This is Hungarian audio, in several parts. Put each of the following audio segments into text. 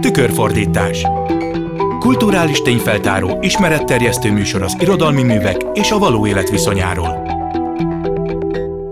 Tükörfordítás Kulturális tényfeltáró, ismeretterjesztő műsor az irodalmi művek és a való élet viszonyáról.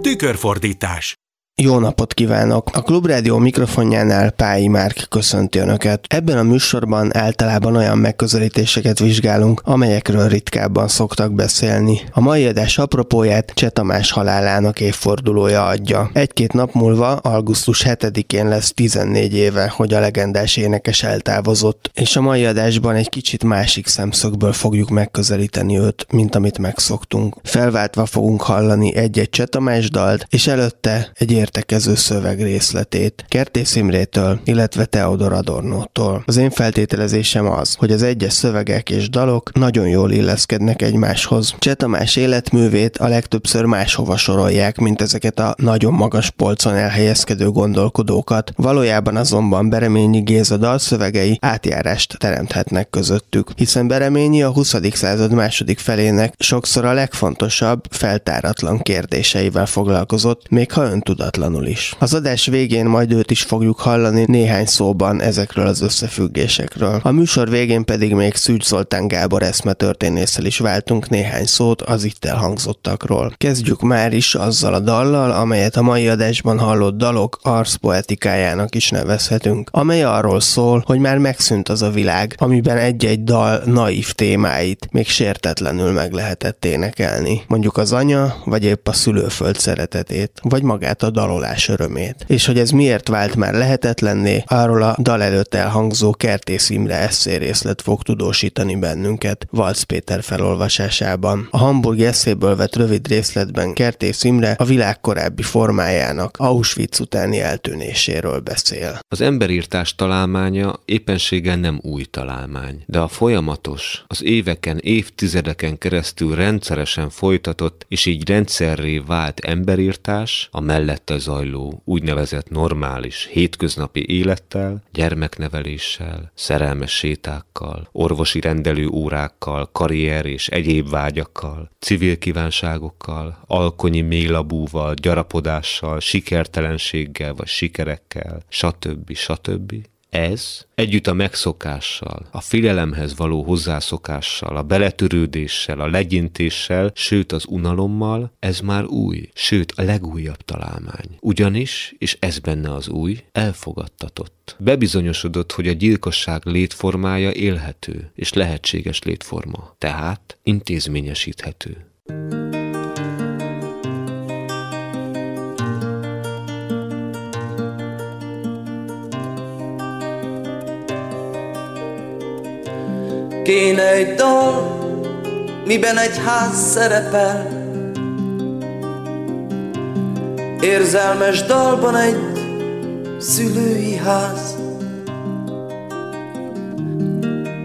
Tükörfordítás jó napot kívánok! A Klubrádió mikrofonjánál Pályi Márk köszönti Önöket. Ebben a műsorban általában olyan megközelítéseket vizsgálunk, amelyekről ritkábban szoktak beszélni. A mai adás apropóját Cseh Tamás halálának évfordulója adja. Egy-két nap múlva, augusztus 7-én lesz 14 éve, hogy a legendás énekes eltávozott, és a mai adásban egy kicsit másik szemszögből fogjuk megközelíteni őt, mint amit megszoktunk. Felváltva fogunk hallani egy-egy Cseh Tamás dalt, és előtte egy értekező szöveg részletét Kertész Imrétől, illetve Teodor Adornótól. Az én feltételezésem az, hogy az egyes szövegek és dalok nagyon jól illeszkednek egymáshoz. Cseh Tamás életművét a legtöbbször máshova sorolják, mint ezeket a nagyon magas polcon elhelyezkedő gondolkodókat. Valójában azonban Bereményi Géza dalszövegei átjárást teremthetnek közöttük, hiszen Bereményi a 20. század második felének sokszor a legfontosabb, feltáratlan kérdéseivel foglalkozott, még ha öntudatlan váratlanul is. Az adás végén majd őt is fogjuk hallani néhány szóban ezekről az összefüggésekről. A műsor végén pedig még Szűcs Zoltán Gábor eszmetörténésszel is váltunk néhány szót az itt elhangzottakról. Kezdjük már is azzal a dallal, amelyet a mai adásban hallott dalok arszpoetikájának is nevezhetünk, amely arról szól, hogy már megszűnt az a világ, amiben egy-egy dal naív témáit még sértetlenül meg lehetett énekelni. Mondjuk az anya, vagy épp a szülőföld szeretetét, vagy magát a dal dalolás örömét. És hogy ez miért vált már lehetetlenné, arról a dal előtt elhangzó Kertész Imre eszérészlet fog tudósítani bennünket Valc Péter felolvasásában. A hamburgi eszéből vett rövid részletben Kertész Imre a világ korábbi formájának Auschwitz utáni eltűnéséről beszél. Az emberírtás találmánya éppenséggel nem új találmány, de a folyamatos, az éveken, évtizedeken keresztül rendszeresen folytatott és így rendszerré vált emberírtás, a mellette zajló úgynevezett normális hétköznapi élettel, gyermekneveléssel, szerelmes sétákkal, orvosi rendelő órákkal, karrier és egyéb vágyakkal, civil kívánságokkal, alkonyi mélabúval, gyarapodással, sikertelenséggel vagy sikerekkel, stb. stb. Ez együtt a megszokással, a filelemhez való hozzászokással, a beletörődéssel, a legyintéssel, sőt az unalommal, ez már új, sőt a legújabb találmány. Ugyanis, és ez benne az új, elfogadtatott. Bebizonyosodott, hogy a gyilkosság létformája élhető és lehetséges létforma, tehát intézményesíthető. Kéne egy dal, miben egy ház szerepel. Érzelmes dalban egy szülői ház.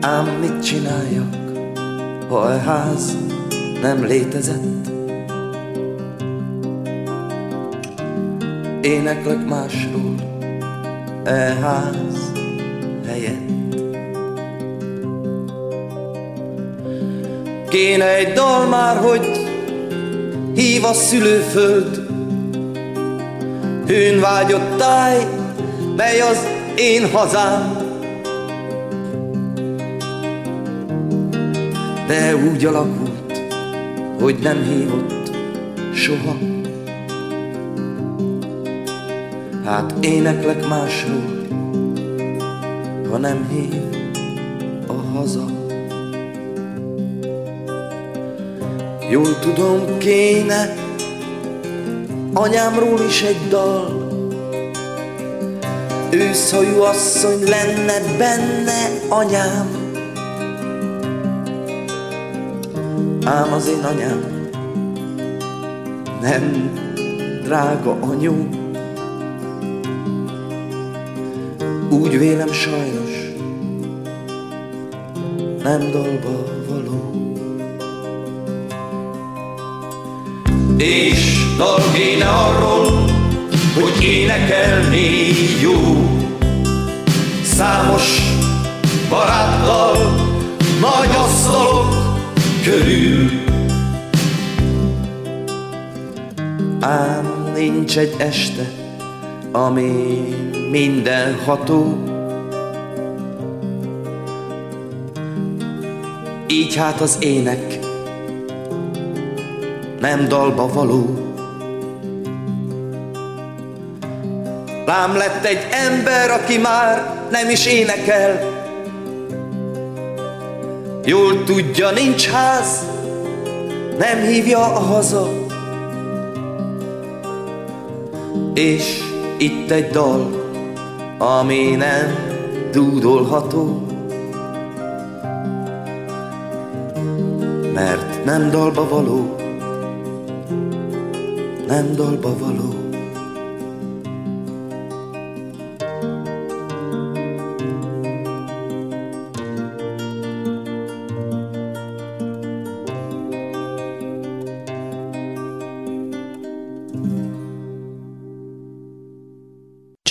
Ám mit csináljak, ha a ház nem létezett? Éneklek másról, e ház helyett Kéne egy dal már, hogy hív a szülőföld. Hőn vágyott táj, mely az én hazám. De úgy alakult, hogy nem hívott soha. Hát éneklek másról, ha nem hív Jól tudom, kéne anyámról is egy dal. Őszhajú asszony lenne benne anyám. Ám az én anyám nem drága anyu. Úgy vélem sajnos nem dalba való És dal kéne arról, hogy énekelni jó. Számos baráttal, nagy asztalok körül. Ám nincs egy este, ami mindenható. Így hát az ének nem dalba való. Lám lett egy ember, aki már nem is énekel. Jól tudja, nincs ház, nem hívja a haza. És itt egy dal, ami nem dúdolható. Mert nem dalba való, nem dalba való.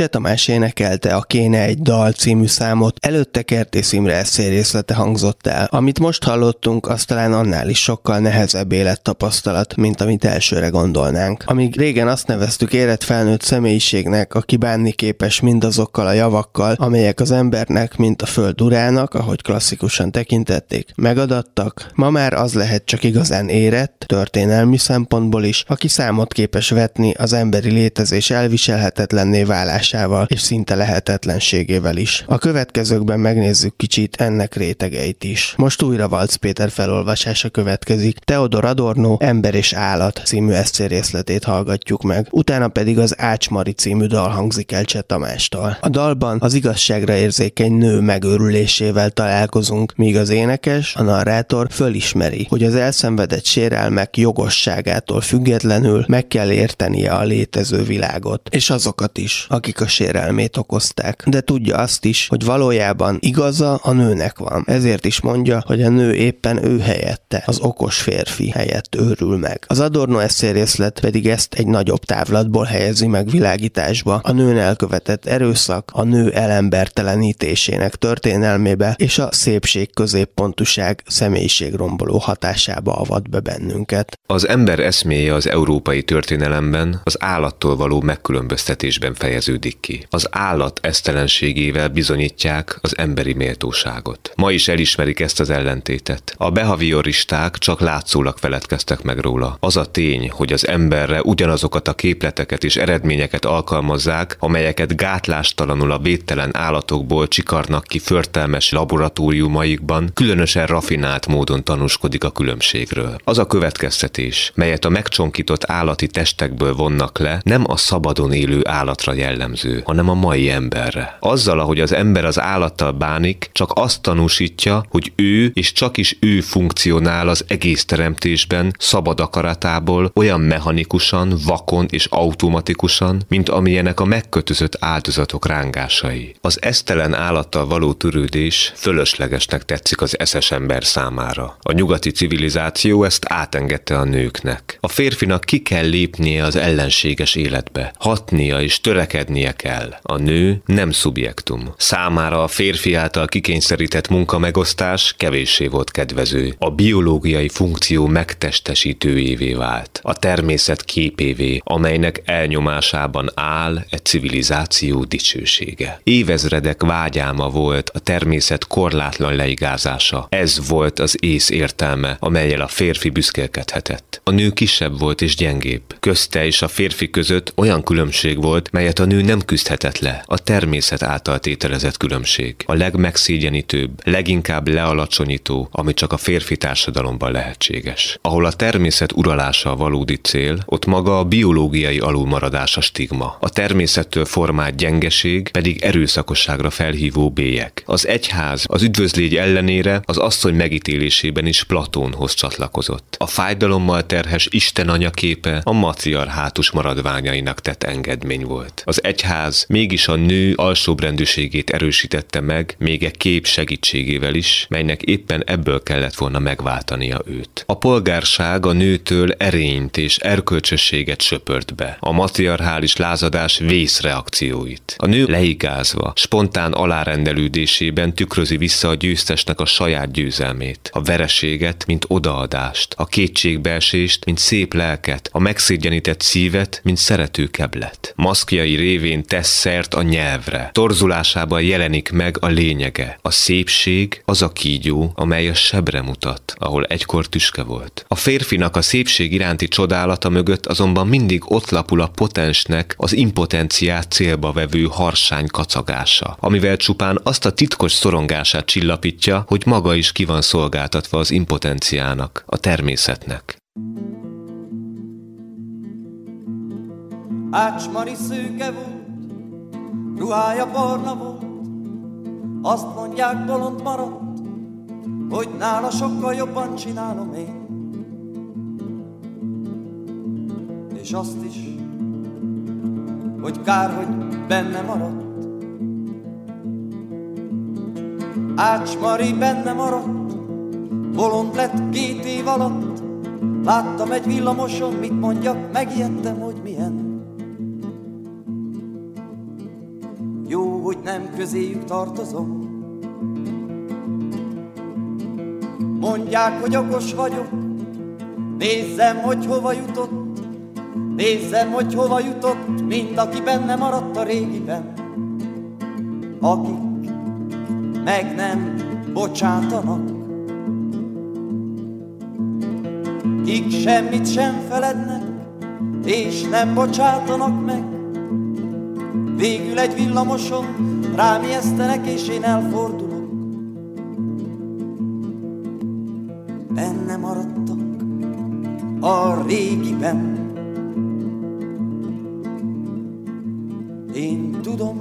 Cseh Tamás énekelte a Kéne egy dal című számot, előtte Kertész Imre eszélyrészlete hangzott el. Amit most hallottunk, az talán annál is sokkal nehezebb élettapasztalat, mint amit elsőre gondolnánk. Amíg régen azt neveztük érett felnőtt személyiségnek, aki bánni képes mindazokkal a javakkal, amelyek az embernek, mint a föld urának, ahogy klasszikusan tekintették, megadattak, ma már az lehet csak igazán érett, történelmi szempontból is, aki számot képes vetni az emberi létezés elviselhetetlenné válás hatásával és szinte lehetetlenségével is. A következőkben megnézzük kicsit ennek rétegeit is. Most újra Valc Péter felolvasása következik. Theodor Adorno Ember és Állat című eszérészletét hallgatjuk meg. Utána pedig az Ácsmari című dal hangzik el Cseh Tamástól. A dalban az igazságra érzékeny nő megőrülésével találkozunk, míg az énekes, a narrátor fölismeri, hogy az elszenvedett sérelmek jogosságától függetlenül meg kell értenie a létező világot, és azokat is, akik a sérelmét okozták. De tudja azt is, hogy valójában igaza a nőnek van. Ezért is mondja, hogy a nő éppen ő helyette, az okos férfi helyett őrül meg. Az Adorno eszérészlet pedig ezt egy nagyobb távlatból helyezi meg világításba, a nőn elkövetett erőszak, a nő elembertelenítésének történelmébe és a szépség középpontuság személyiségromboló hatásába avat be bennünket. Az ember eszméje az európai történelemben az állattól való megkülönböztetésben fejeződik fejeződik ki. Az állat esztelenségével bizonyítják az emberi méltóságot. Ma is elismerik ezt az ellentétet. A behavioristák csak látszólag feledkeztek meg róla. Az a tény, hogy az emberre ugyanazokat a képleteket és eredményeket alkalmazzák, amelyeket gátlástalanul a védtelen állatokból csikarnak ki förtelmes laboratóriumaikban, különösen rafinált módon tanúskodik a különbségről. Az a következtetés, melyet a megcsonkított állati testekből vonnak le, nem a szabadon élő állatra jellemző jellemző, hanem a mai emberre. Azzal, ahogy az ember az állattal bánik, csak azt tanúsítja, hogy ő és csak is ő funkcionál az egész teremtésben, szabad akaratából, olyan mechanikusan, vakon és automatikusan, mint amilyenek a megkötözött áldozatok rángásai. Az esztelen állattal való törődés fölöslegesnek tetszik az eszes ember számára. A nyugati civilizáció ezt átengedte a nőknek. A férfinak ki kell lépnie az ellenséges életbe, hatnia és törekednie lennie kell. A nő nem szubjektum. Számára a férfi által kikényszerített munkamegosztás kevéssé volt kedvező. A biológiai funkció megtestesítőjévé vált. A természet képévé, amelynek elnyomásában áll egy civilizáció dicsősége. Évezredek vágyáma volt a természet korlátlan leigázása. Ez volt az ész értelme, amelyel a férfi büszkélkedhetett. A nő kisebb volt és gyengébb. Közte és a férfi között olyan különbség volt, melyet a nő nem nem küzdhetett le a természet által tételezett különbség, a legmegszégyenítőbb, leginkább lealacsonyító, ami csak a férfi társadalomban lehetséges. Ahol a természet uralása a valódi cél, ott maga a biológiai alulmaradás a stigma. A természettől formált gyengeség pedig erőszakosságra felhívó bélyek. Az egyház az üdvözlégy ellenére az asszony megítélésében is Platónhoz csatlakozott. A fájdalommal terhes Isten anyaképe a matriarhátus maradványainak tett engedmény volt. Az egyház egyház mégis a nő alsóbrendűségét erősítette meg, még egy kép segítségével is, melynek éppen ebből kellett volna megváltania őt. A polgárság a nőtől erényt és erkölcsösséget söpört be, a matriarchális lázadás vészreakcióit. A nő leigázva, spontán alárendelődésében tükrözi vissza a győztesnek a saját győzelmét, a vereséget, mint odaadást, a kétségbeesést, mint szép lelket, a megszégyenített szívet, mint szerető keblet. Maszkjai révén révén tesz szert a nyelvre. Torzulásában jelenik meg a lényege. A szépség az a kígyó, amely a sebre mutat, ahol egykor tüske volt. A férfinak a szépség iránti csodálata mögött azonban mindig ott lapul a potensnek az impotenciát célba vevő harsány kacagása, amivel csupán azt a titkos szorongását csillapítja, hogy maga is ki van szolgáltatva az impotenciának, a természetnek. Ácsmari szőke volt, ruhája barna volt, azt mondják bolond maradt, hogy nála sokkal jobban csinálom én. És azt is, hogy kár, hogy benne maradt. Ácsmari benne maradt, bolond lett két év alatt, Láttam egy villamoson, mit mondjak, megijedtem, hogy milyen. Jó, hogy nem közéjük tartozom. Mondják, hogy okos vagyok, nézzem, hogy hova jutott, nézzem, hogy hova jutott, mind aki benne maradt a régiben. Akik meg nem bocsátanak, kik semmit sem felednek, és nem bocsátanak meg. Végül egy villamoson rám ijesztenek, és én elfordulok. Benne maradtak a régiben. Én tudom,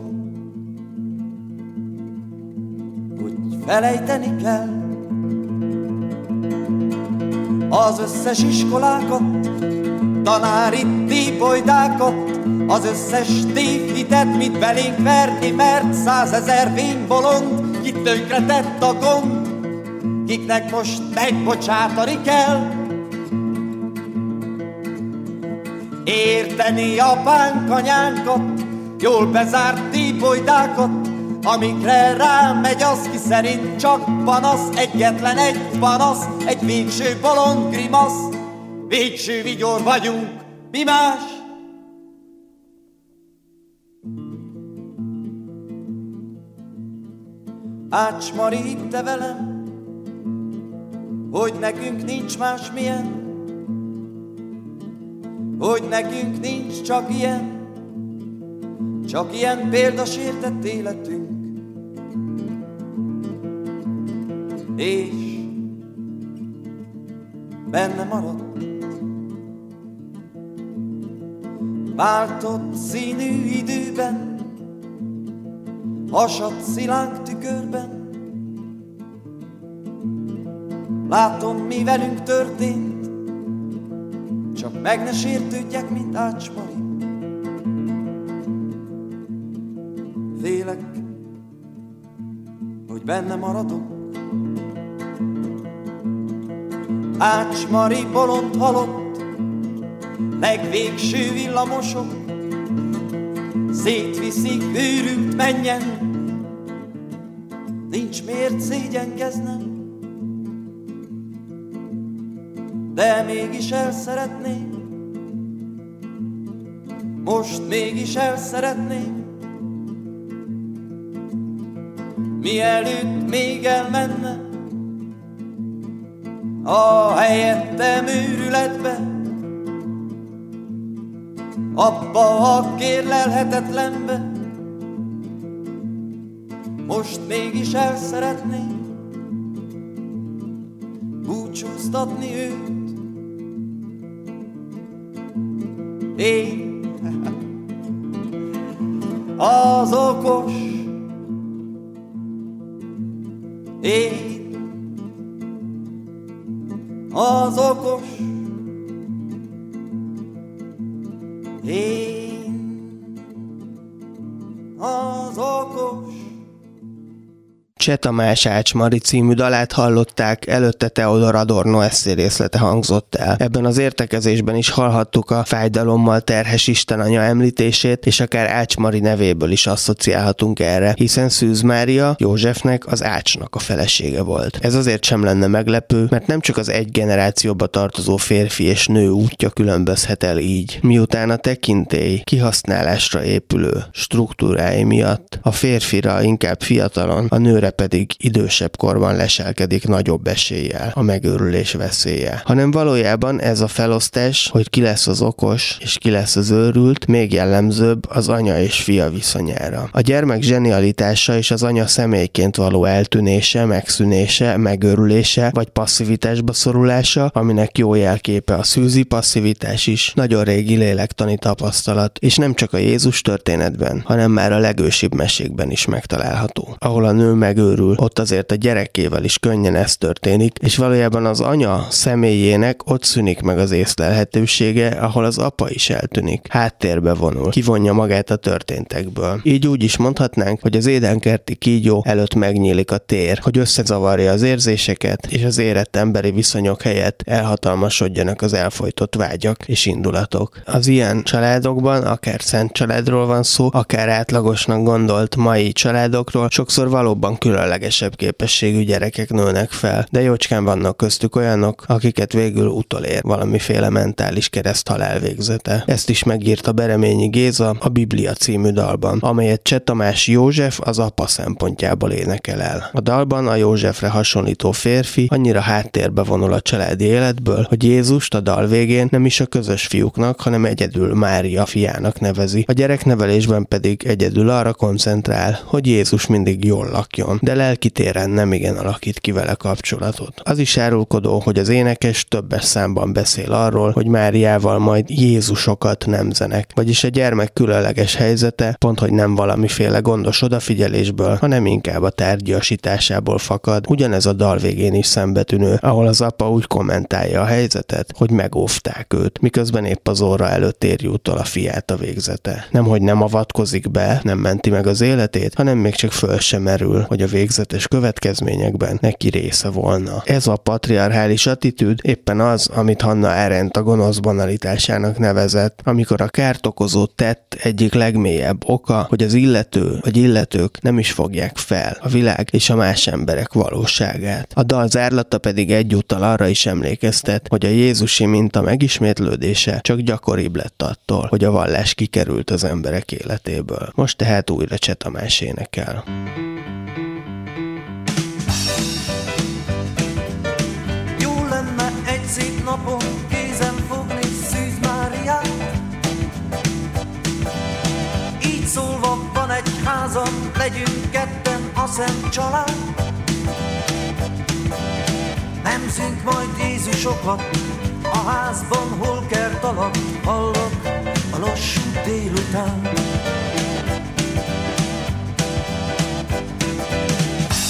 hogy felejteni kell az összes iskolákat, tanári típolydákat, az összes tévhitet, mit belénk verni, mert százezer bolond, kit tett a gond, kiknek most megbocsátani kell. Érteni apánk, anyánkat, jól bezárt típolydákat, amikre rámegy az, ki szerint csak panasz, egyetlen egy panasz, egy végső bolond grimasz, végső vigyor vagyunk, mi más? Ács Mari, te velem, hogy nekünk nincs más milyen, hogy nekünk nincs csak ilyen, csak ilyen példasértett életünk. És benne maradt váltott színű időben, hasadt szilánk tükörben. Látom, mi velünk történt, csak meg ne sértődjek, mint ácsmari. Félek, hogy benne maradok. Ácsmari bolond halott, legvégső villamosok, szétviszik őrült menjen, nincs miért szégyenkeznem, de mégis el szeretném, most mégis el szeretném, mielőtt még elmenne a helyettem őrületbe, abba a kérlelhetetlenbe, most mégis el szeretném búcsúztatni őt. Én. Az okos, én. Az okos, Cseh Tamás Ács Mari című dalát hallották, előtte Teodor Adorno eszérészlete hangzott el. Ebben az értekezésben is hallhattuk a fájdalommal terhes Isten anya említését, és akár Ács Mari nevéből is asszociálhatunk erre, hiszen Szűz Mária Józsefnek az Ácsnak a felesége volt. Ez azért sem lenne meglepő, mert nem csak az egy generációba tartozó férfi és nő útja különbözhet el így. Miután a tekintély kihasználásra épülő struktúrái miatt a férfira inkább fiatalon, a nőre pedig idősebb korban leselkedik nagyobb eséllyel a megőrülés veszélye. Hanem valójában ez a felosztás, hogy ki lesz az okos és ki lesz az őrült, még jellemzőbb az anya és fia viszonyára. A gyermek zsenialitása és az anya személyként való eltűnése, megszűnése, megőrülése vagy passzivitásba szorulása, aminek jó jelképe a szűzi passzivitás is, nagyon régi lélektani tapasztalat, és nem csak a Jézus történetben, hanem már a legősibb mesékben is megtalálható. Ahol a nő megőrül, ott azért a gyerekével is könnyen ez történik, és valójában az anya személyének ott szűnik meg az észlelhetősége, ahol az apa is eltűnik, háttérbe vonul, kivonja magát a történtekből. Így úgy is mondhatnánk, hogy az édenkerti kígyó előtt megnyílik a tér, hogy összezavarja az érzéseket, és az érett emberi viszonyok helyett elhatalmasodjanak az elfolytott vágyak és indulatok. Az ilyen családokban, akár szent családról van szó, akár átlagosnak gondolt mai családokról, sokszor valóban különlegesebb képességű gyerekek nőnek fel, de jócskán vannak köztük olyanok, akiket végül utolér valamiféle mentális kereszt halálvégzete. Ezt is megírta Bereményi Géza a Biblia című dalban, amelyet Cseh Tamás József az apa szempontjából énekel el. A dalban a Józsefre hasonlító férfi annyira háttérbe vonul a családi életből, hogy Jézust a dal végén nem is a közös fiúknak, hanem egyedül Mária fiának nevezi. A gyereknevelésben pedig egyedül arra koncentrál, hogy Jézus mindig jól lakjon, de lelki téren nem igen alakít ki vele kapcsolatot. Az is árulkodó, hogy az énekes többes számban beszél arról, hogy Máriával majd Jézusokat nemzenek, vagyis a gyermek különleges helyzete pont, hogy nem valamiféle gondos odafigyelésből, hanem inkább a tárgyasításából fakad. Ugyanez a dal végén is szembetűnő, ahol az apa úgy kommentálja a helyzetet, hogy megóvták őt, miközben épp az óra előtt éri utol a fiát a végzete. Nem, hogy nem avatkozik be, nem menti meg az életét, hanem még csak föl sem merül, hogy a végzetes következményekben neki része volna. Ez a patriarchális attitűd éppen az, amit Hanna Arendt a gonosz banalitásának nevezett, amikor a kárt okozó tett egyik legmélyebb oka, hogy az illető vagy illetők nem is fogják fel a világ és a más emberek valóságát. A dal zárlata pedig egyúttal arra is emlékeztet, hogy a Jézusi minta megismétlődése csak gyakoribb lett attól, hogy a vallás kikerült az emberek életéből. Most tehát újra Cseh Tamás énekel. Szent család. Nemzünk majd Jézusokat, a házban hol kert alatt hallok a lassú délután.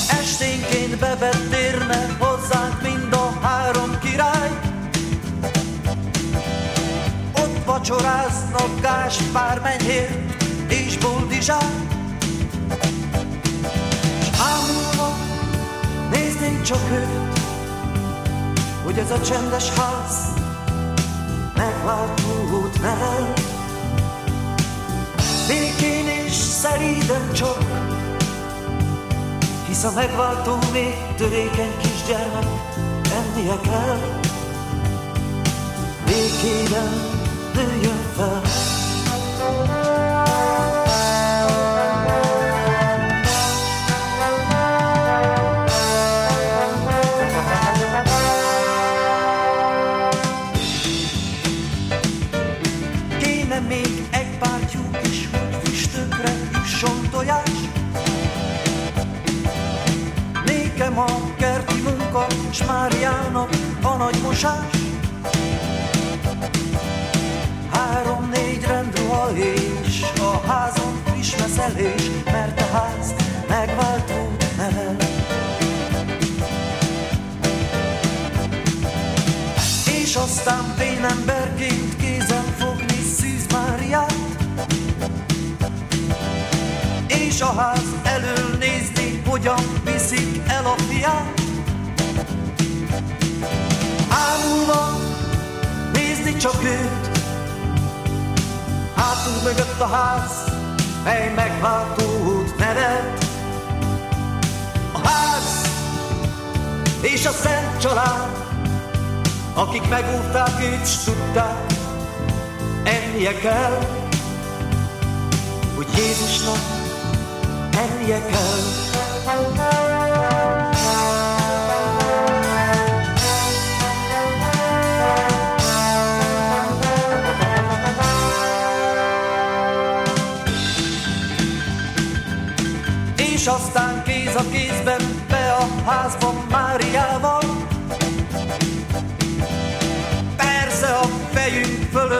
Esténként bevetérne hozzánk mind a három király. Ott vacsoráznak Gáspár Menyhért és Boldizsák. Néznénk csak őt, hogy ez a csendes ház megváltót nevel. Békén és szelíden csak, hisz a megváltó még törékeny kisgyermek ennie kell. Békében nőjön fel.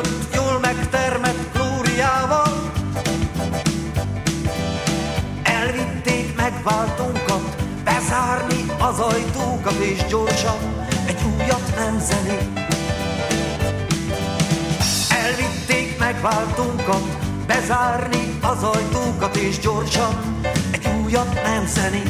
Fölött jól megtermett glóriával, Elvitték megváltónkat, bezárni az ajtókat és gyorsan egy újat nem zené. Elvitték megváltónkat, bezárni az ajtókat és gyorsan egy újat nem zené.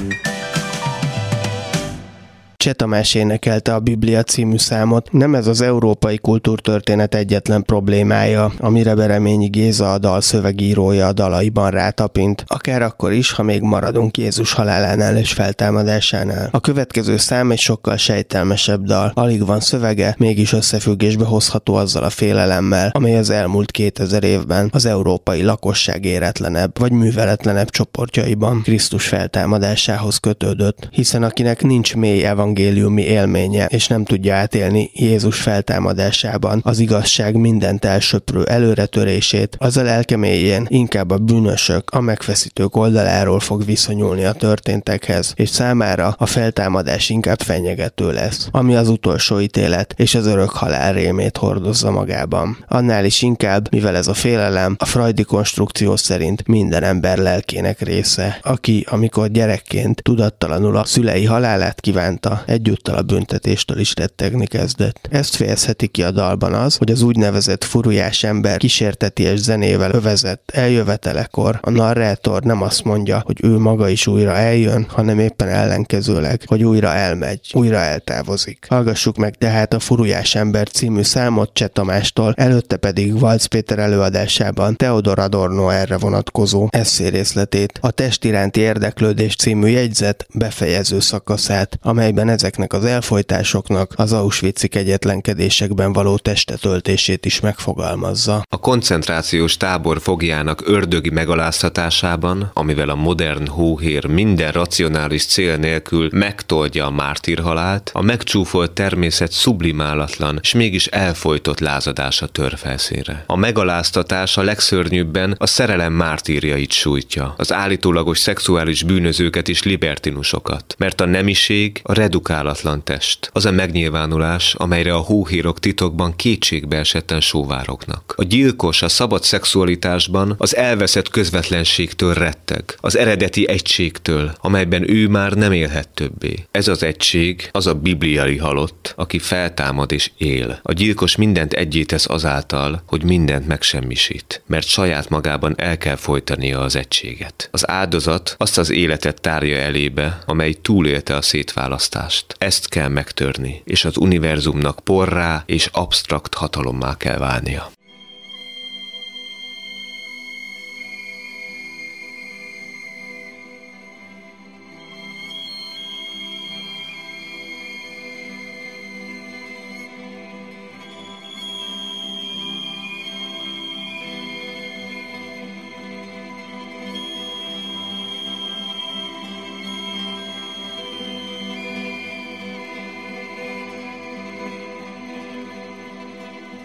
Cseh Tamás énekelte a Biblia című számot. Nem ez az európai kultúrtörténet egyetlen problémája, amire Bereményi Géza a dal szövegírója a dalaiban rátapint, akár akkor is, ha még maradunk Jézus halálánál és feltámadásánál. A következő szám egy sokkal sejtelmesebb dal. Alig van szövege, mégis összefüggésbe hozható azzal a félelemmel, amely az elmúlt 2000 évben az európai lakosság éretlenebb vagy műveletlenebb csoportjaiban Krisztus feltámadásához kötődött, hiszen akinek nincs mély evangélium evangéliumi élménye, és nem tudja átélni Jézus feltámadásában az igazság mindent elsöprő előretörését, az a lelke mélyén inkább a bűnösök, a megfeszítők oldaláról fog viszonyulni a történtekhez, és számára a feltámadás inkább fenyegető lesz, ami az utolsó ítélet és az örök halál rémét hordozza magában. Annál is inkább, mivel ez a félelem a freudi konstrukció szerint minden ember lelkének része, aki, amikor gyerekként tudattalanul a szülei halálát kívánta, egyúttal a büntetéstől is rettegni kezdett. Ezt fejezheti ki a dalban az, hogy az úgynevezett furujás ember kísérteties zenével övezett eljövetelekor a narrátor nem azt mondja, hogy ő maga is újra eljön, hanem éppen ellenkezőleg, hogy újra elmegy, újra eltávozik. Hallgassuk meg tehát a Furujás ember című számot Cseh Tamástól, előtte pedig Valc Péter előadásában Theodor Adorno erre vonatkozó eszérészletét, a test iránti érdeklődés című jegyzet befejező szakaszát, amelyben ezeknek az elfolytásoknak az Auschwitz-i kegyetlenkedésekben való testetöltését is megfogalmazza. A koncentrációs tábor fogjának ördögi megaláztatásában, amivel a modern hóhér minden racionális cél nélkül megtoldja a mártírhalált, a megcsúfolt természet sublimálatlan, és mégis elfolytott lázadása tör felszínre. A megaláztatás a legszörnyűbben a szerelem mártírjait sújtja, az állítólagos szexuális bűnözőket és libertinusokat, mert a nemiség a redukálatlan test, az a megnyilvánulás, amelyre a hóhírok titokban kétségbe esetten sóvároknak. A gyilkos a szabad szexualitásban az elveszett közvetlenségtől retteg, az eredeti egységtől, amelyben ő már nem élhet többé. Ez az egység, az a bibliai halott, aki feltámad és él. A gyilkos mindent egyé tesz azáltal, hogy mindent megsemmisít, mert saját magában el kell folytania az egységet. Az áldozat azt az életet tárja elébe, amely túlélte a szétválasztást. Ezt kell megtörni, és az univerzumnak porrá és absztrakt hatalommá kell válnia.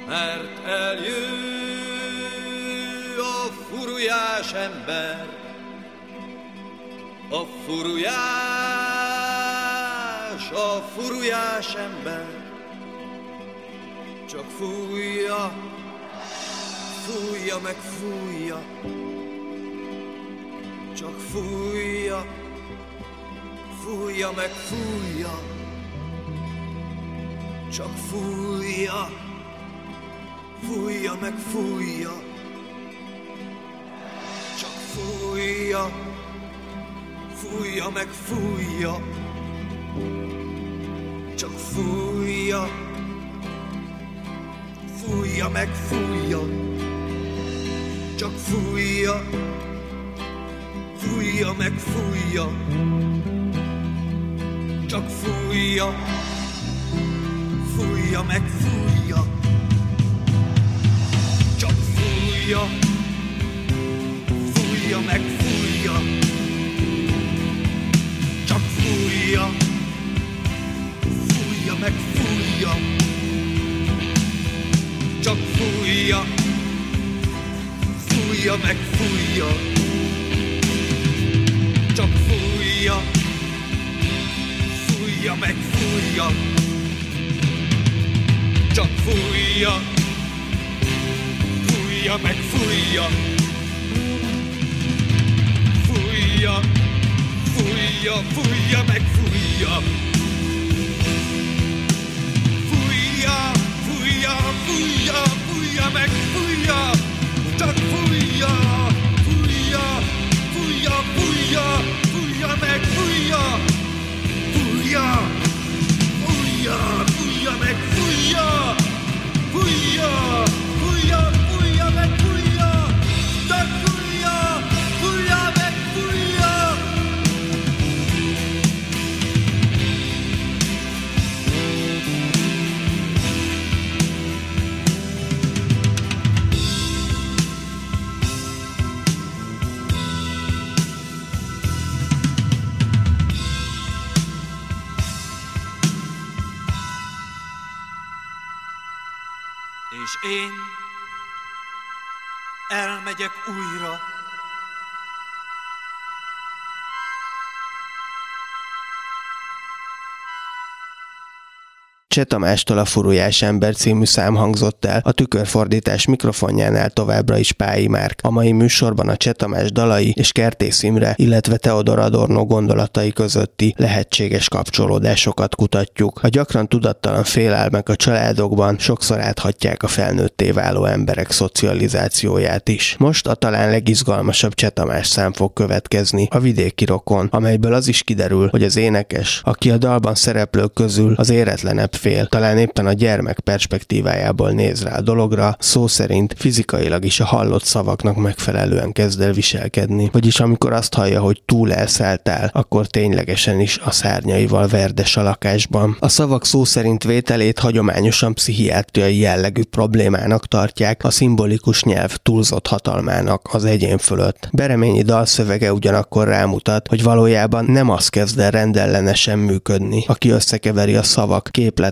Mert eljő a furujás ember, a furujás, a furujás ember, csak fújja, fújja meg fújja, csak fújja, fújja meg fújja, csak fújja fújja meg fújja, csak fújja, Fújja meg, fújja, csak fújja, fújja meg, fújja, csak fújja, fújja meg, fújja, csak fújja, fújja meg, fújja, fújja, fújja meg, fújja, csak fújja, fújja meg, fújja, csak fújja, fújja meg, fújja, csak fújja, fújja meg, fújja, csak fújja, fui up and fui up. Fui. Cseh Tamástól a Furujás ember című szám hangzott el, a tükörfordítás mikrofonjánál továbbra is Pályi Márk. A mai műsorban a Cseh Tamás dalai és Kertész Imre, illetve Teodor Adorno gondolatai közötti lehetséges kapcsolódásokat kutatjuk. A gyakran tudattalan félelmek a családokban sokszor áthatják a felnőtté váló emberek szocializációját is. Most a talán legizgalmasabb Cseh Tamás szám fog következni, a vidéki rokon, amelyből az is kiderül, hogy az énekes, aki a dalban szereplők közül az éretlenebb fél, talán éppen a gyermek perspektívájából néz rá a dologra, szó szerint fizikailag is a hallott szavaknak megfelelően kezd el viselkedni. Vagyis amikor azt hallja, hogy túl elszálltál, akkor ténylegesen is a szárnyaival verdes a lakásban. A szavak szó szerint vételét hagyományosan pszichiátriai jellegű problémának tartják, a szimbolikus nyelv túlzott hatalmának az egyén fölött. Bereményi dalszövege ugyanakkor rámutat, hogy valójában nem az kezd el rendellenesen működni, aki összekeveri a szavak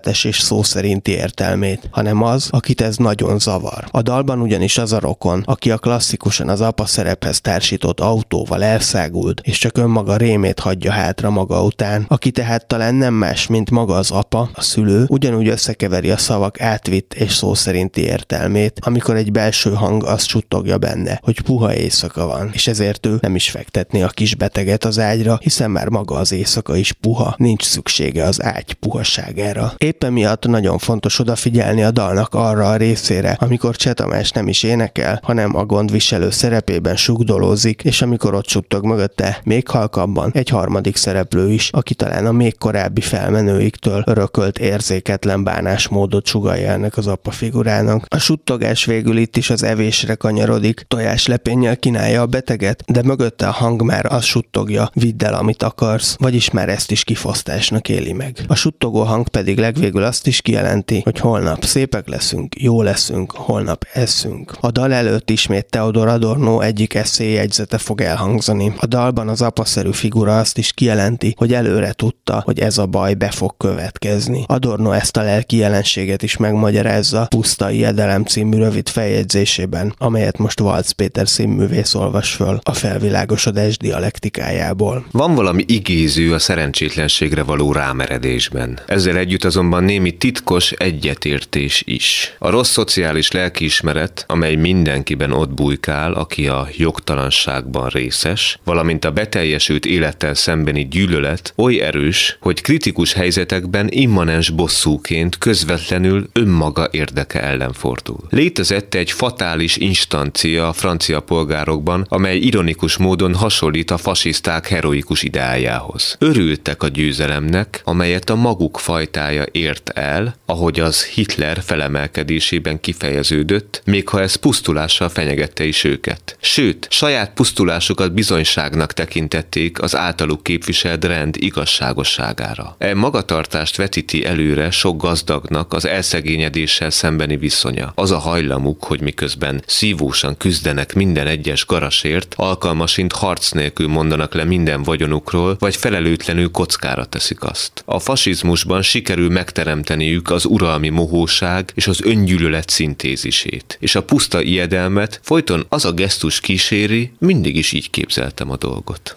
képletes és szó szerinti értelmét, hanem az, akit ez nagyon zavar. A dalban ugyanis az a rokon, aki a klasszikusan az apa szerephez társított autóval elszágult, és csak önmaga rémét hagyja hátra maga után, aki tehát talán nem más, mint maga az apa, a szülő, ugyanúgy összekeveri a szavak átvitt és szó szerinti értelmét, amikor egy belső hang azt suttogja benne, hogy puha éjszaka van, és ezért ő nem is fektetné a kis beteget az ágyra, hiszen már maga az éjszaka is puha, nincs szüksége az ágy puhaságára. Éppen miatt nagyon fontos odafigyelni a dalnak arra a részére, amikor Cseh Tamás nem is énekel, hanem a gondviselő szerepében sugdolózik, és amikor ott suttog mögötte még halkabban egy harmadik szereplő is, aki talán a még korábbi felmenőiktől örökölt érzéketlen bánásmódot sugalja ennek az apa figurának. A suttogás végül itt is az evésre kanyarodik, tojáslepénnyel kínálja a beteget, de mögötte a hang már azt suttogja, vidd el, amit akarsz, vagyis már ezt is kifosztásnak éli meg. A suttogó hang pedig legvégül azt is kijelenti, hogy holnap szépek leszünk, jó leszünk, holnap eszünk. A dal előtt ismét Theodor Adorno egyik eszéjegyzete fog elhangzani. A dalban az apaszerű figura azt is kijelenti, hogy előre tudta, hogy ez a baj be fog következni. Adorno ezt a lelki jelenséget is megmagyarázza Puszta Iedelem című rövid feljegyzésében, amelyet most Valc Péter színművész olvas föl a felvilágosodás dialektikájából. Van valami igéző a szerencsétlenségre való rámeredésben. Ezzel együtt azonban azonban némi titkos egyetértés is. A rossz szociális lelkiismeret, amely mindenkiben ott bujkál, aki a jogtalanságban részes, valamint a beteljesült élettel szembeni gyűlölet oly erős, hogy kritikus helyzetekben immanens bosszúként közvetlenül önmaga érdeke ellen fordul. Létezett egy fatális instancia a francia polgárokban, amely ironikus módon hasonlít a fasiszták heroikus ideájához. Örültek a győzelemnek, amelyet a maguk fajtája ért el, ahogy az Hitler felemelkedésében kifejeződött, még ha ez pusztulással fenyegette is őket. Sőt, saját pusztulásukat bizonyságnak tekintették az általuk képviselt rend igazságosságára. E magatartást vetíti előre sok gazdagnak az elszegényedéssel szembeni viszonya. Az a hajlamuk, hogy miközben szívósan küzdenek minden egyes garasért, alkalmasint harc nélkül mondanak le minden vagyonukról, vagy felelőtlenül kockára teszik azt. A fasizmusban sikerül megteremteniük az uralmi mohóság és az öngyűlölet szintézisét, és a puszta ijedelmet folyton az a gesztus kíséri, mindig is így képzeltem a dolgot.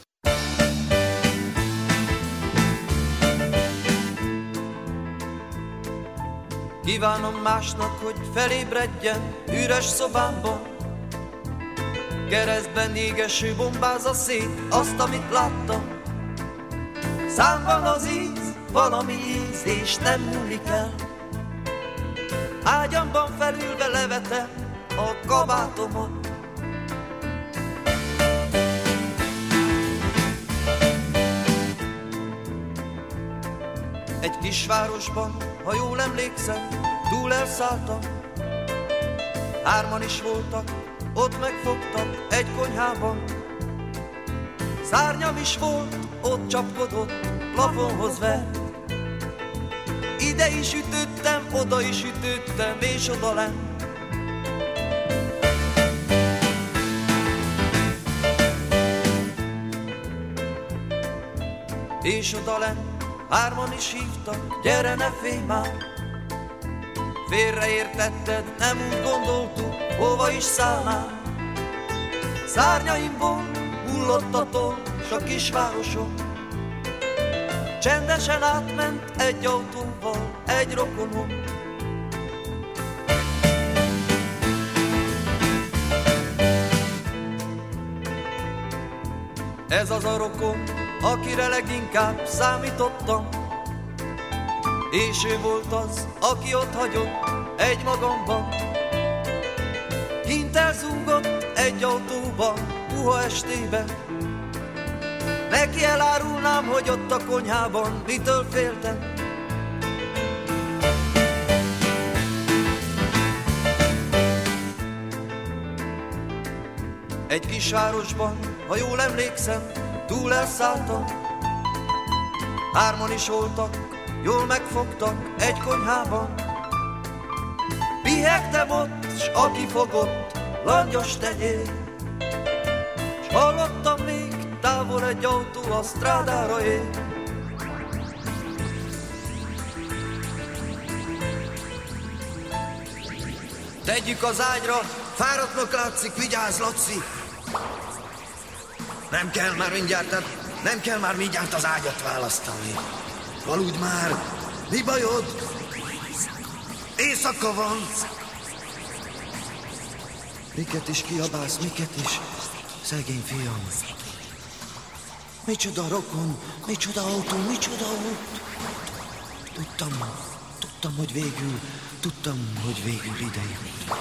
Kívánom másnak, hogy felébredjen üres szobámban Keresztben égeső bombázza szét azt, amit láttam. Számban az íz, valami íz, és nem múlik el. Ágyamban felülve levetem a kabátomot. Egy kisvárosban, ha jól emlékszem, túl elszálltam. Hárman is voltak, ott megfogtak egy konyhában. Szárnyam is volt, ott csapkodott, plafonhoz vert Ide is ütöttem, oda is ütöttem, és oda lent És oda lent Hárman is hívtak, gyere ne félj már. Félreértetted, nem úgy gondoltuk, hova is szállnál. Szárnyaimból hullott a toll, s a kisvárosom Csendesen átment egy autóval, egy rokonom. Ez az a rokon, akire leginkább számítottam. És ő volt az, aki ott hagyott egy magamban. Kint elzúgott egy autóban, puha estében Neki elárulnám, hogy ott a konyhában mitől féltem. Egy kisvárosban, ha jól emlékszem, túl elszálltam. Hárman is voltak, jól megfogtak egy konyhában. Pihegtem ott, s aki fogott, langyos tegyél S hallottam még távol egy autó a strádára él Tegyük az ágyra, fáradtnak látszik, vigyázz, Laci! Nem kell már mindjárt, nem kell már mindjárt az ágyat választani. Aludj már! Mi bajod? Éjszaka van! Miket is kiabálsz, miket is? Szegény fiam. Micsoda rokon, micsoda autó, micsoda út. Tudtam, tudtam, hogy végül, tudtam, hogy végül ide jut.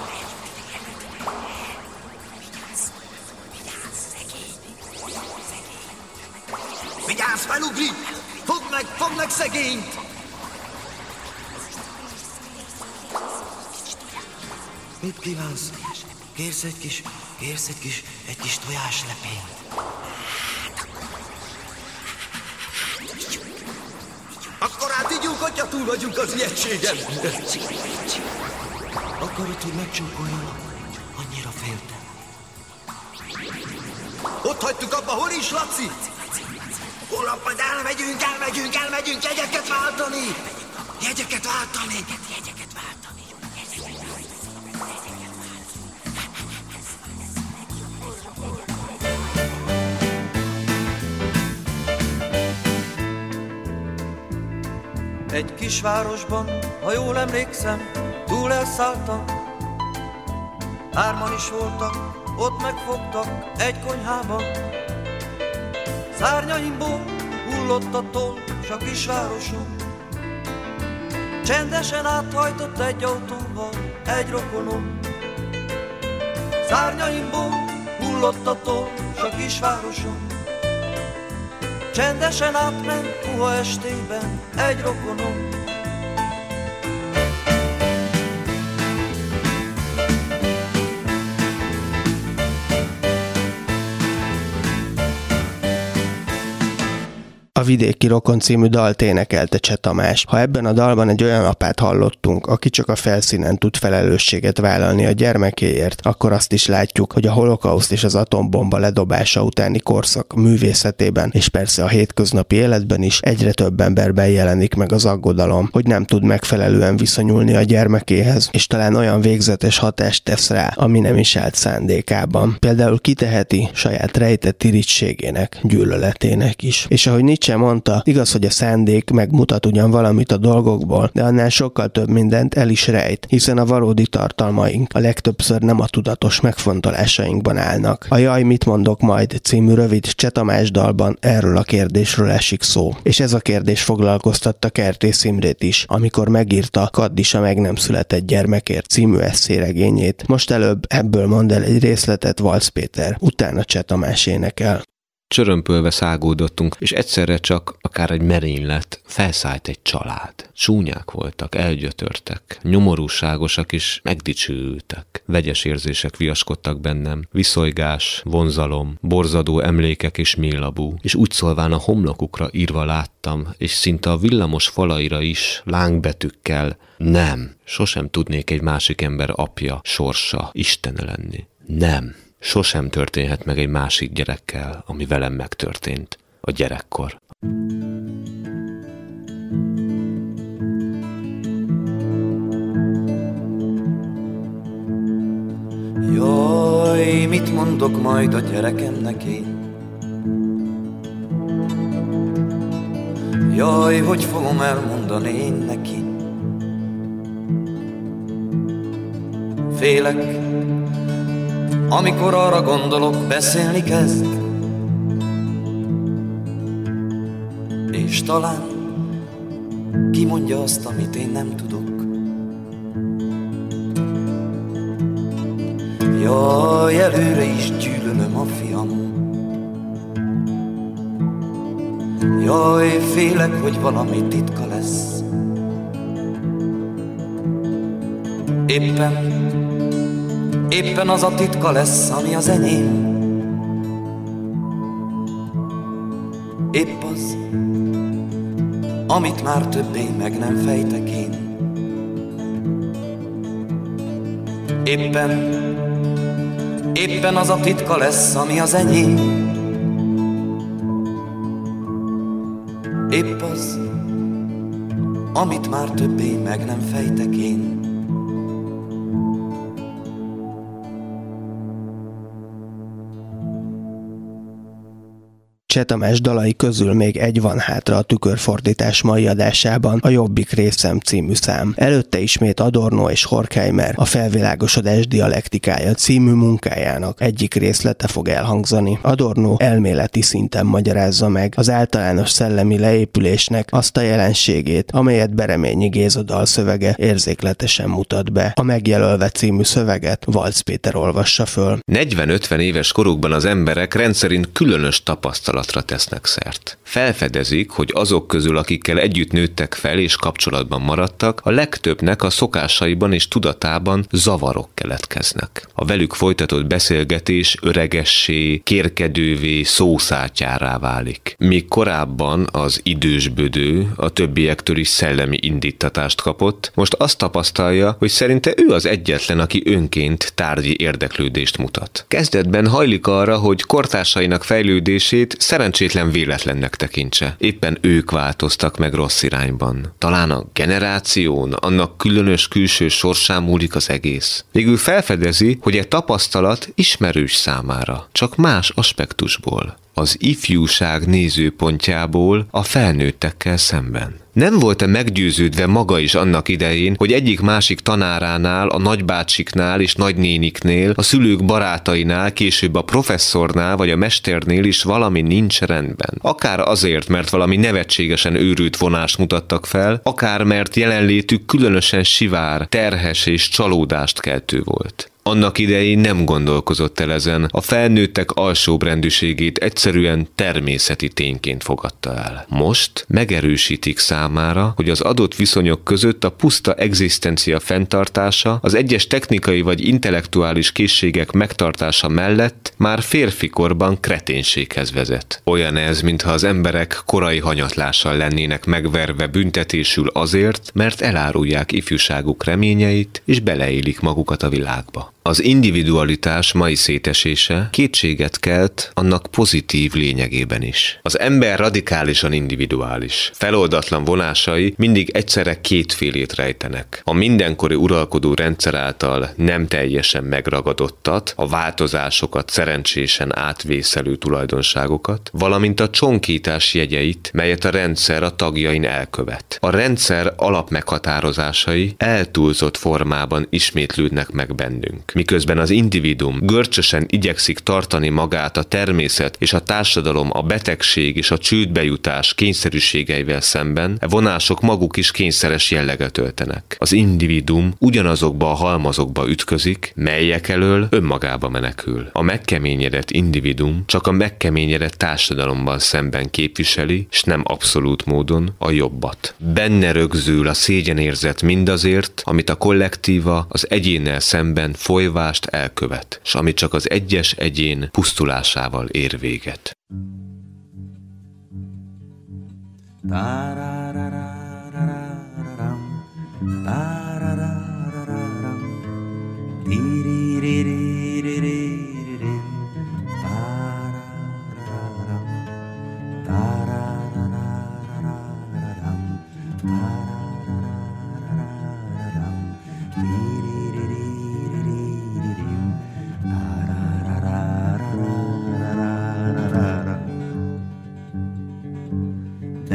Vigyázz, felugrik! Fogd meg, fogd meg szegényt! Mit kívánsz? Kérsz egy kis, kérsz egy kis, egy kis tojáslepényt? Hogyha túl vagyunk az ijegységen. Akarod, hogy megcsókoljalak? Annyira féltem. Ott hagytuk abba, hol is, Laci? Holnap majd elmegyünk, elmegyünk, elmegyünk jegyeket váltani! Jegyeket váltani! Jegyeket váltani! Egy kisvárosban, ha jól emlékszem, túl elszálltam. Hárman is voltak, ott megfogtak egy konyhában. Szárnyaimból hullott a toll, s a kisvárosom. Csendesen áthajtott egy autóval egy rokonom. Szárnyaimból hullott a toll, s a kisvárosom. Csendesen átment puha estében egy rokonom Vidéki Rokon című dalt énekelte Cseh Tamás. Ha ebben a dalban egy olyan apát hallottunk, aki csak a felszínen tud felelősséget vállalni a gyermekéért, akkor azt is látjuk, hogy a holokauszt és az atombomba ledobása utáni korszak művészetében, és persze a hétköznapi életben is egyre több emberben jelenik meg az aggodalom, hogy nem tud megfelelően viszonyulni a gyermekéhez, és talán olyan végzetes hatást tesz rá, ami nem is állt szándékában. Például kiteheti saját rejtett irítségének, gyűlöletének is. És ahogy Nietzsche mondta, igaz, hogy a szándék megmutat ugyan valamit a dolgokból, de annál sokkal több mindent el is rejt, hiszen a valódi tartalmaink a legtöbbször nem a tudatos megfontolásainkban állnak. A Jaj, mit mondok majd című rövid Csetamás dalban erről a kérdésről esik szó. És ez a kérdés foglalkoztatta Kertész Imrét is, amikor megírta Kaddisa meg nem született gyermekért című eszéregényét. Most előbb ebből mond el egy részletet Valsz Péter, utána Csetamás énekel. Csörömpölve szágódottunk, és egyszerre csak akár egy merénylet felszállt egy család. Súnyák voltak, elgyötörtek, nyomorúságosak is megdicsőültek. Vegyes érzések viaskodtak bennem, viszolygás, vonzalom, borzadó emlékek és mélabú, és úgy szólván a homlokukra írva láttam, és szinte a villamos falaira is lángbetűkkel nem, sosem tudnék egy másik ember apja, sorsa, Istene lenni. Nem, sosem történhet meg egy másik gyerekkel, ami velem megtörtént a gyerekkor. Jaj, mit mondok majd a gyerekemnek én? Jaj, hogy fogom elmondani én neki? Félek, amikor arra gondolok, beszélni kezd. És talán kimondja azt, amit én nem tudok. Jaj, előre is gyűlölöm a fiam. Jaj, félek, hogy valami titka lesz. Éppen Éppen az a titka lesz, ami az enyém. Épp az, amit már többé meg nem fejtek én. Éppen, éppen az a titka lesz, ami az enyém. Épp az, amit már többé meg nem fejtek én Csetamás dalai közül még egy van hátra a tükörfordítás mai adásában, a Jobbik részem című szám. Előtte ismét Adorno és Horkheimer a felvilágosodás dialektikája című munkájának egyik részlete fog elhangzani. Adorno elméleti szinten magyarázza meg az általános szellemi leépülésnek azt a jelenségét, amelyet Bereményi Géza dalszövege érzékletesen mutat be. A megjelölve című szöveget Valc Péter olvassa föl. 40-50 éves korukban az emberek rendszerint különös tapasztalat tapasztalatra tesznek szert. Felfedezik, hogy azok közül, akikkel együtt nőttek fel és kapcsolatban maradtak, a legtöbbnek a szokásaiban és tudatában zavarok keletkeznek. A velük folytatott beszélgetés öregessé, kérkedővé, szószátyárá válik. Míg korábban az idősbödő a többiektől is szellemi indítatást kapott, most azt tapasztalja, hogy szerinte ő az egyetlen, aki önként tárgyi érdeklődést mutat. Kezdetben hajlik arra, hogy kortársainak fejlődését szerencsétlen véletlennek tekintse. Éppen ők változtak meg rossz irányban. Talán a generáción, annak különös külső sorsán múlik az egész. Végül felfedezi, hogy egy tapasztalat ismerős számára, csak más aspektusból az ifjúság nézőpontjából a felnőttekkel szemben. Nem volt-e meggyőződve maga is annak idején, hogy egyik-másik tanáránál, a nagybácsiknál és nagynéniknél, a szülők barátainál, később a professzornál vagy a mesternél is valami nincs rendben. Akár azért, mert valami nevetségesen őrült vonást mutattak fel, akár mert jelenlétük különösen sivár, terhes és csalódást keltő volt. Annak idején nem gondolkozott el ezen, a felnőttek alsóbrendűségét egyszerűen természeti tényként fogadta el. Most megerősítik számára, hogy az adott viszonyok között a puszta egzisztencia fenntartása, az egyes technikai vagy intellektuális készségek megtartása mellett már férfikorban kreténséghez vezet. Olyan ez, mintha az emberek korai hanyatlással lennének megverve büntetésül azért, mert elárulják ifjúságuk reményeit és beleélik magukat a világba. Az individualitás mai szétesése kétséget kelt annak pozitív lényegében is. Az ember radikálisan individuális. Feloldatlan vonásai mindig egyszerre kétfélét rejtenek. A mindenkori uralkodó rendszer által nem teljesen megragadottat, a változásokat szerencsésen átvészelő tulajdonságokat, valamint a csonkítás jegyeit, melyet a rendszer a tagjain elkövet. A rendszer alapmeghatározásai eltúlzott formában ismétlődnek meg bennünk miközben az individum görcsösen igyekszik tartani magát a természet és a társadalom a betegség és a csődbejutás kényszerűségeivel szemben, e vonások maguk is kényszeres jelleget öltenek. Az individum ugyanazokba a halmazokba ütközik, melyek elől önmagába menekül. A megkeményedett individum csak a megkeményedett társadalomban szemben képviseli, és nem abszolút módon a jobbat. Benne rögzül a szégyenérzet mindazért, amit a kollektíva az egyénnel szemben foly folyvást elkövet, s ami csak az egyes egyén pusztulásával ér véget.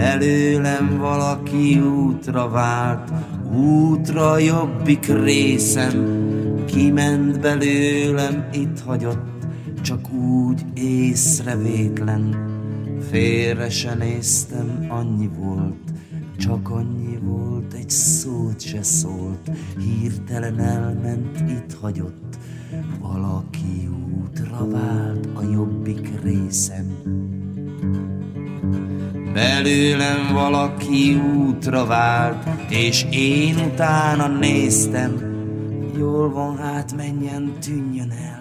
Belőlem valaki útra vált, útra jobbik részem, kiment belőlem, itt hagyott, csak úgy észrevétlen. Félre se néztem, annyi volt, csak annyi volt, egy szót se szólt, hirtelen elment, itt hagyott, valaki útra vált a jobbik részem. Belőlem valaki útra vált, és én utána néztem. Jól van, hát menjen, tűnjön el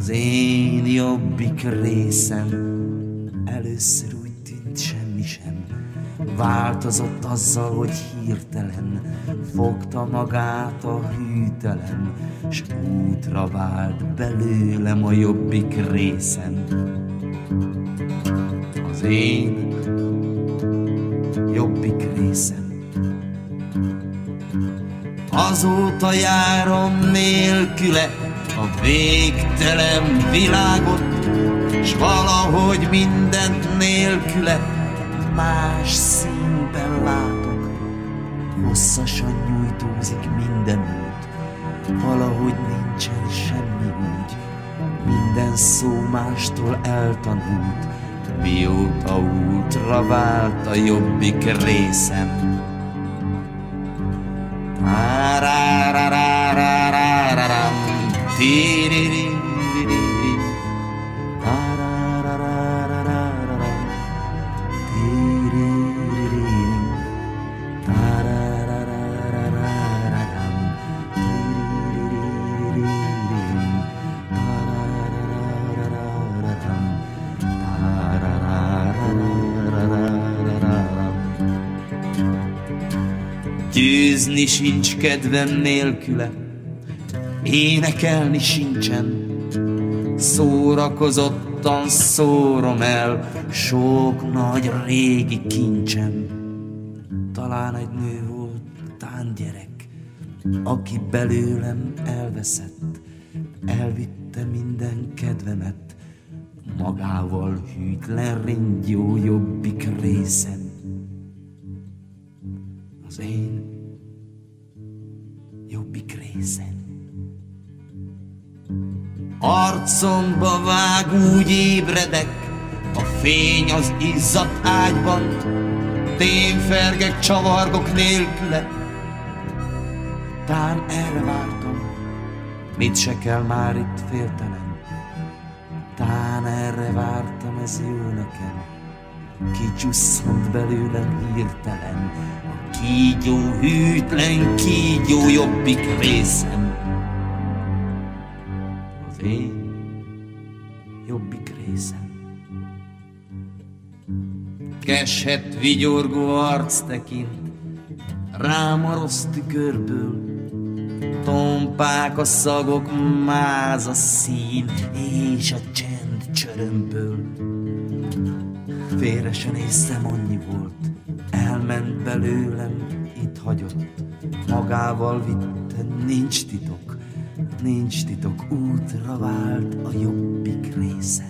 az én jobbik részem. Először úgy tűnt semmi sem, változott azzal, hogy hirtelen fogta magát a hűtelen, s útra vált belőlem a jobbik részem. Az én jobbik részem. Azóta járom nélküle a végtelen világot, s valahogy mindent nélküle más színben látok. Hosszasan nyújtózik minden út, valahogy nincsen semmi úgy, minden szó mástól eltanult, mióta útra vált a jobbik részem. Győzni sincs kedvem nélküle, énekelni sincsen. Szórakozottan szórom el sok nagy régi kincsem. Talán egy nő volt, tán gyerek, aki belőlem elveszett, elvitte minden kedvemet. magával hűtlen ringyó jobbik részen. Az én Arcomba vág, úgy ébredek, a fény az izzadt ágyban, Témfergek, csavargok nélküle, Tán erre vártam, mit se kell már itt féltenem, Tán erre vártam, ez jó nekem, Kicsusszant belőlem hirtelen, A kígyó hűtlen, kígyó jobbik részem. Keset vigyorgó arc tekint, rám a rossz tükörből, Tompák a szagok, máz a szín, és a csend csörömből. Félre se néztem, annyi volt, elment belőlem, itt hagyott, magával vitte, nincs titok, nincs titok, útra vált a jobbik részem.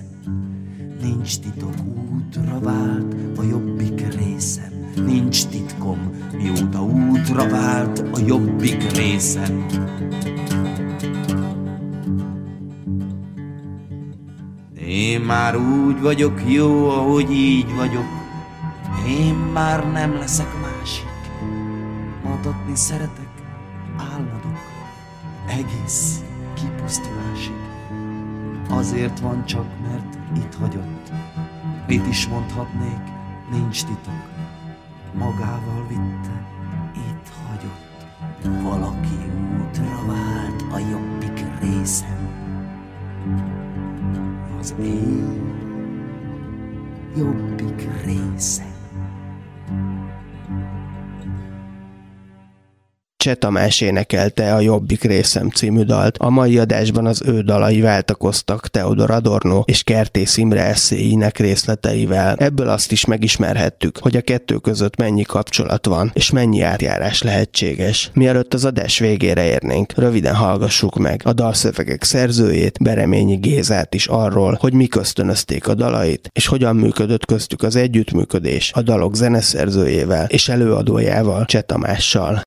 Nincs titok, útra vált a jobbik részem. Nincs titkom, mióta útra vált a jobbik részem. Én már úgy vagyok jó, ahogy így vagyok. Én már nem leszek másik. Matatni szeretek, álmodok, egész kipusztulásig. Azért van csak, mert itt hagyott. Mit is mondhatnék, nincs titok. Magával vitte, itt hagyott. Valaki útra vált a jobbik részem. Az én jobbik részem. Cseh Tamás énekelte a Jobbik részem című dalt. A mai adásban az ő dalai váltakoztak Teodor Adorno és Kertész Imre eszéinek részleteivel. Ebből azt is megismerhettük, hogy a kettő között mennyi kapcsolat van, és mennyi átjárás lehetséges. Mielőtt az adás végére érnénk, röviden hallgassuk meg a dalszövegek szerzőjét, Bereményi Gézát is arról, hogy mi köztönözték a dalait, és hogyan működött köztük az együttműködés a dalok zeneszerzőjével és előadójával, Cseh Tamással.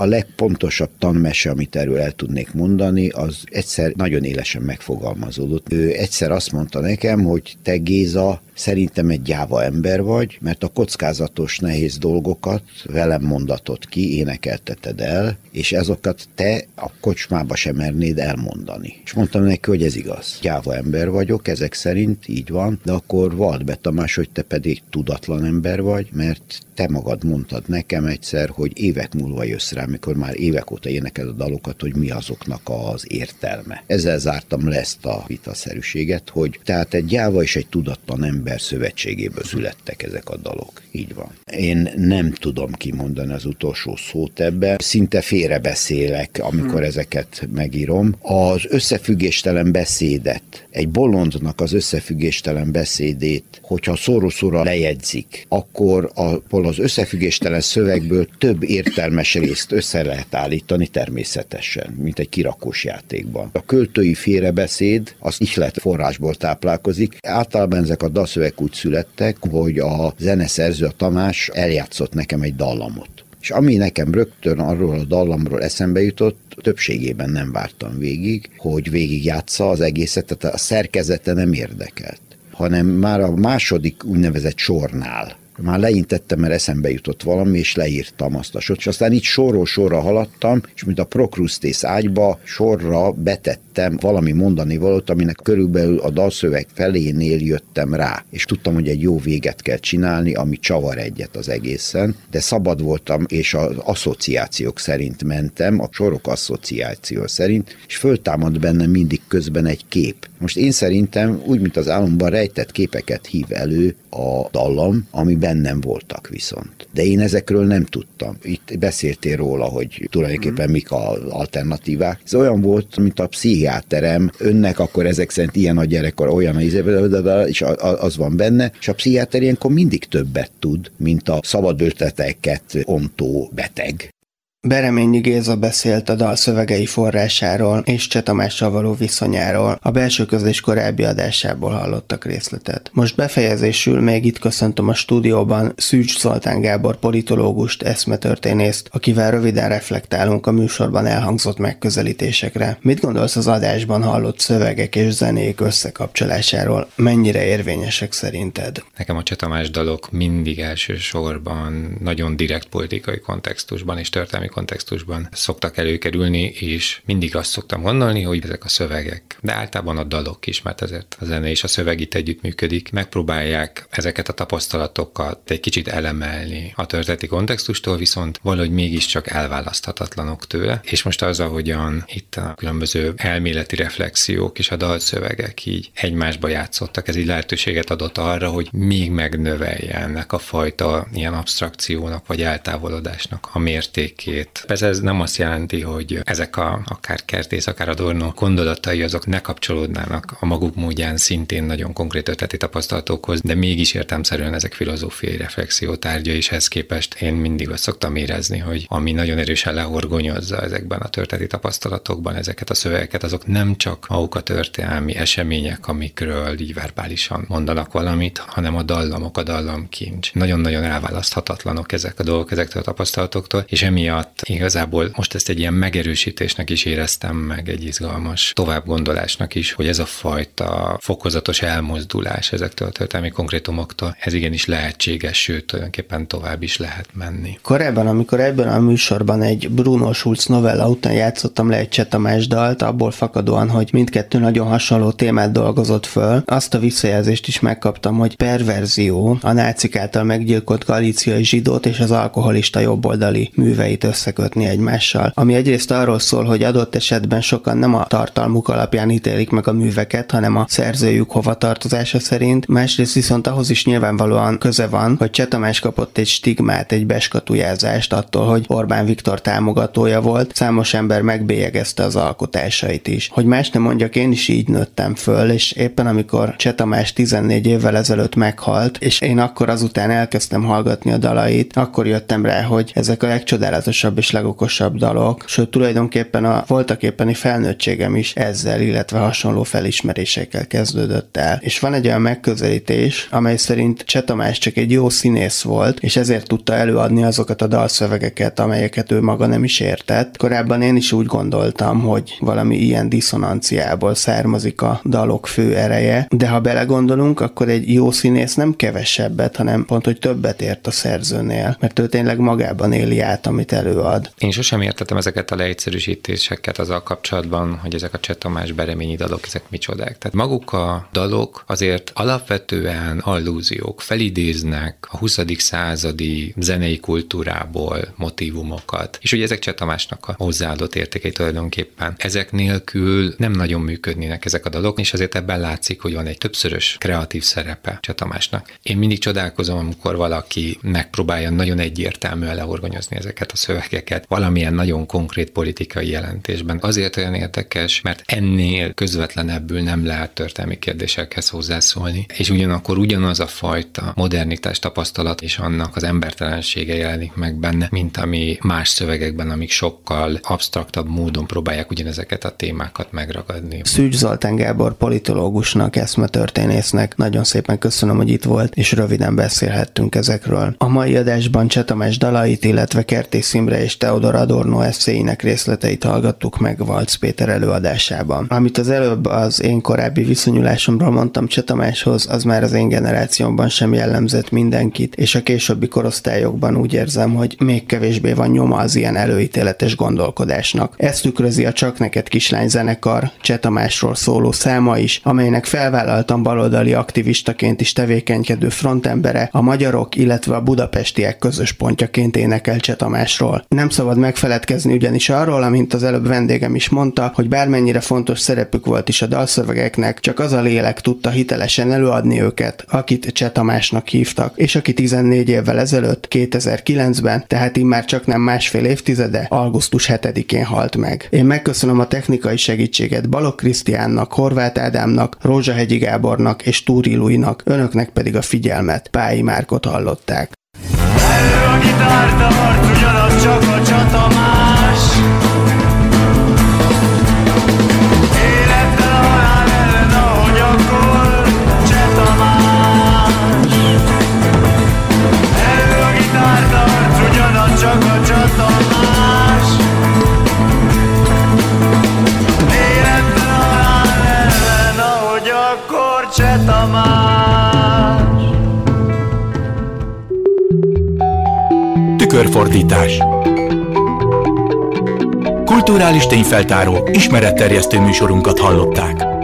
A legpontosabb tanmese, amit erről el tudnék mondani, az egyszer nagyon élesen megfogalmazódott. Ő egyszer azt mondta nekem, hogy te Géza, Szerintem egy gyáva ember vagy, mert a kockázatos, nehéz dolgokat velem mondatott ki, énekelteted el, és ezokat te a kocsmába sem mernéd elmondani. És mondtam neki, hogy ez igaz. Gyáva ember vagyok, ezek szerint így van, de akkor vald be Tamás, hogy te pedig tudatlan ember vagy, mert te magad mondtad nekem egyszer, hogy évek múlva jössz rá, amikor már évek óta énekel a dalokat, hogy mi azoknak az értelme. Ezzel zártam le ezt a vitaszerűséget, hogy tehát egy gyáva és egy tudatlan ember ember szövetségéből születtek ezek a dalok. Így van. Én nem tudom kimondani az utolsó szót ebbe. Szinte félrebeszélek, amikor hmm. ezeket megírom. Az összefüggéstelen beszédet, egy bolondnak az összefüggéstelen beszédét, hogyha szóró-szóra lejegyzik, akkor a, az összefüggéstelen szövegből több értelmes részt össze lehet állítani természetesen, mint egy kirakós játékban. A költői félrebeszéd az ihlet forrásból táplálkozik. Általában ezek a szövegek úgy születtek, hogy a zeneszerző, a Tamás eljátszott nekem egy dallamot. És ami nekem rögtön arról a dallamról eszembe jutott, többségében nem vártam végig, hogy végigjátsza az egészet, tehát a szerkezete nem érdekelt hanem már a második úgynevezett sornál, már leintettem, mert eszembe jutott valami, és leírtam azt a sort, és aztán így sorról sorra haladtam, és mint a Procrustész ágyba sorra betettem valami mondani valót, aminek körülbelül a dalszöveg felénél jöttem rá, és tudtam, hogy egy jó véget kell csinálni, ami csavar egyet az egészen, de szabad voltam, és az asszociációk szerint mentem, a sorok asszociáció szerint, és föltámad bennem mindig közben egy kép. Most én szerintem úgy, mint az álomban rejtett képeket hív elő a dallam, ami bennem voltak viszont. De én ezekről nem tudtam. Itt beszéltél róla, hogy tulajdonképpen mik az alternatívák. Ez olyan volt, mint a pszichiáterem, önnek akkor ezek szerint ilyen a gyerekkor, olyan a izé, és az van benne, és a pszichiáter ilyenkor mindig többet tud, mint a szabad ontó beteg. Bereményi Géza beszélt a dal szövegei forrásáról és Csetamással való viszonyáról. A belső közlés korábbi adásából hallottak részletet. Most befejezésül még itt köszöntöm a stúdióban Szűcs Zoltán Gábor politológust, eszmetörténészt, akivel röviden reflektálunk a műsorban elhangzott megközelítésekre. Mit gondolsz az adásban hallott szövegek és zenék összekapcsolásáról? Mennyire érvényesek szerinted? Nekem a Csetamás dalok mindig elsősorban nagyon direkt politikai kontextusban és történelmi kontextusban szoktak előkerülni, és mindig azt szoktam gondolni, hogy ezek a szövegek, de általában a dalok is, mert ezért a zene és a szöveg itt együttműködik, megpróbálják ezeket a tapasztalatokat egy kicsit elemelni a történeti kontextustól, viszont valahogy mégiscsak elválaszthatatlanok tőle. És most az, ahogyan itt a különböző elméleti reflexiók és a dalszövegek így egymásba játszottak, ez így lehetőséget adott arra, hogy még megnövelje ennek a fajta ilyen abstrakciónak vagy eltávolodásnak a mértékét. Persze ez nem azt jelenti, hogy ezek a akár kertész, akár Adorno gondolatai azok ne kapcsolódnának a maguk módján szintén nagyon konkrét ötleti tapasztalatokhoz, de mégis értelmszerűen ezek filozófiai reflexió tárgya, és ehhez képest én mindig azt szoktam érezni, hogy ami nagyon erősen lehorgonyozza ezekben a történeti tapasztalatokban ezeket a szövegeket, azok nem csak maguk a történelmi események, amikről így verbálisan mondanak valamit, hanem a dallamok, a dallamkincs. Nagyon-nagyon elválaszthatatlanok ezek a dolgok ezektől a tapasztalatoktól, és emiatt igazából most ezt egy ilyen megerősítésnek is éreztem meg, egy izgalmas továbbgondolásnak is, hogy ez a fajta fokozatos elmozdulás ezektől a történelmi konkrétumoktól, ez igenis lehetséges, sőt, tulajdonképpen tovább is lehet menni. Korábban, amikor ebben a műsorban egy Bruno Schulz novella után játszottam le egy Csetamás dalt, abból fakadóan, hogy mindkettő nagyon hasonló témát dolgozott föl, azt a visszajelzést is megkaptam, hogy perverzió a nácik által meggyilkolt galíciai zsidót és az alkoholista jobboldali műveit összekötni egymással, ami egyrészt arról szól, hogy adott esetben sokan nem a tartalmuk alapján ítélik meg a műveket, hanem a szerzőjük hovatartozása szerint, másrészt viszont ahhoz is nyilvánvalóan köze van, hogy Csetamás kapott egy stigmát, egy beskatujázást attól, hogy Orbán Viktor támogatója volt, számos ember megbélyegezte az alkotásait is. Hogy más nem mondjak, én is így nőttem föl, és éppen amikor Csetamás 14 évvel ezelőtt meghalt, és én akkor azután elkezdtem hallgatni a dalait, akkor jöttem rá, hogy ezek a legcsodálatosabb és legokosabb dalok, sőt tulajdonképpen a voltak éppeni felnőttségem is ezzel, illetve hasonló felismerésekkel kezdődött el. És van egy olyan megközelítés, amely szerint Csetamás csak egy jó színész volt, és ezért tudta előadni azokat a dalszövegeket, amelyeket ő maga nem is értett. Korábban én is úgy gondoltam, hogy valami ilyen diszonanciából származik a dalok fő ereje, de ha belegondolunk, akkor egy jó színész nem kevesebbet, hanem pont, hogy többet ért a szerzőnél, mert ő tényleg magában éli át, amit előad. Én sosem értettem ezeket a leegyszerűsítéseket azzal kapcsolatban, hogy ezek a Csetomás bereményi dalok, ezek micsodák. Tehát maguk a dalok azért alapvetően allúziók, felidéznek a 20. századi zenei kultúrából motivumokat, és ugye ezek Csetamásnak a hozzáadott értékei tulajdonképpen. Ezek nélkül nem nagyon működnének ezek a dalok, és azért ebben látszik, hogy van egy többszörös kreatív szerepe Csetamásnak. Én mindig csodálkozom, amikor valaki megpróbálja nagyon egyértelműen lehorgonyozni ezeket a szövegeket valamilyen nagyon konkrét politikai jelentésben. Azért olyan érdekes, mert ennél közvetlenebbül nem lehet történelmi kérdésekhez hozzászólni, és ugyanakkor ugyanaz a fajta modernitás tapasztalat és annak az embertelensége jelenik meg benne, mint ami más szövegekben, amik sokkal absztraktabb módon próbálják ugyanezeket a témákat megragadni. Szűcs Zoltán Gábor politológusnak, eszmetörténésznek nagyon szépen köszönöm, hogy itt volt, és röviden beszélhettünk ezekről. A mai adásban Csetamás dalait, illetve Kertész Imre és Teodor Adorno eszéinek részleteit hallgattuk meg Valc Péter előadásában. Amit az előbb az én korábbi viszonyulásomról mondtam Csetamáshoz, az már az én generációmban sem jellemzett mindenkit, és a későbbi korosztályokban úgy érzem, hogy még kevésbé van nyoma az ilyen előítéletes gondolkodásnak. Ezt tükrözi a Csak neked kislány zenekar Csetamásról szóló száma is, amelynek felvállaltam baloldali aktivistaként is tevékenykedő frontembere a magyarok, illetve a budapestiek közös pontjaként énekel Csetamásról. Nem szabad megfeledkezni ugyanis arról, amint az előbb vendégem is mondta, hogy bármennyire fontos szerepük volt is a dalszövegeknek, csak az a lélek tudta hitelesen előadni őket, akit Csetamásnak hívtak, és aki 14 évvel ezelőtt, 2009-ben, tehát immár csak nem másfél évtizede, augusztus 7-én halt meg. Én megköszönöm a technikai segítséget Balok Krisztiánnak, Horváth Ádámnak, Rózsahegyi Gábornak és Túri Luinak, önöknek pedig a figyelmet. Pályi Márkot hallották gitár tart, ugyanaz csak a csata más. körfordítás. Kulturális tényfeltáró, ismeretterjesztő műsorunkat hallották.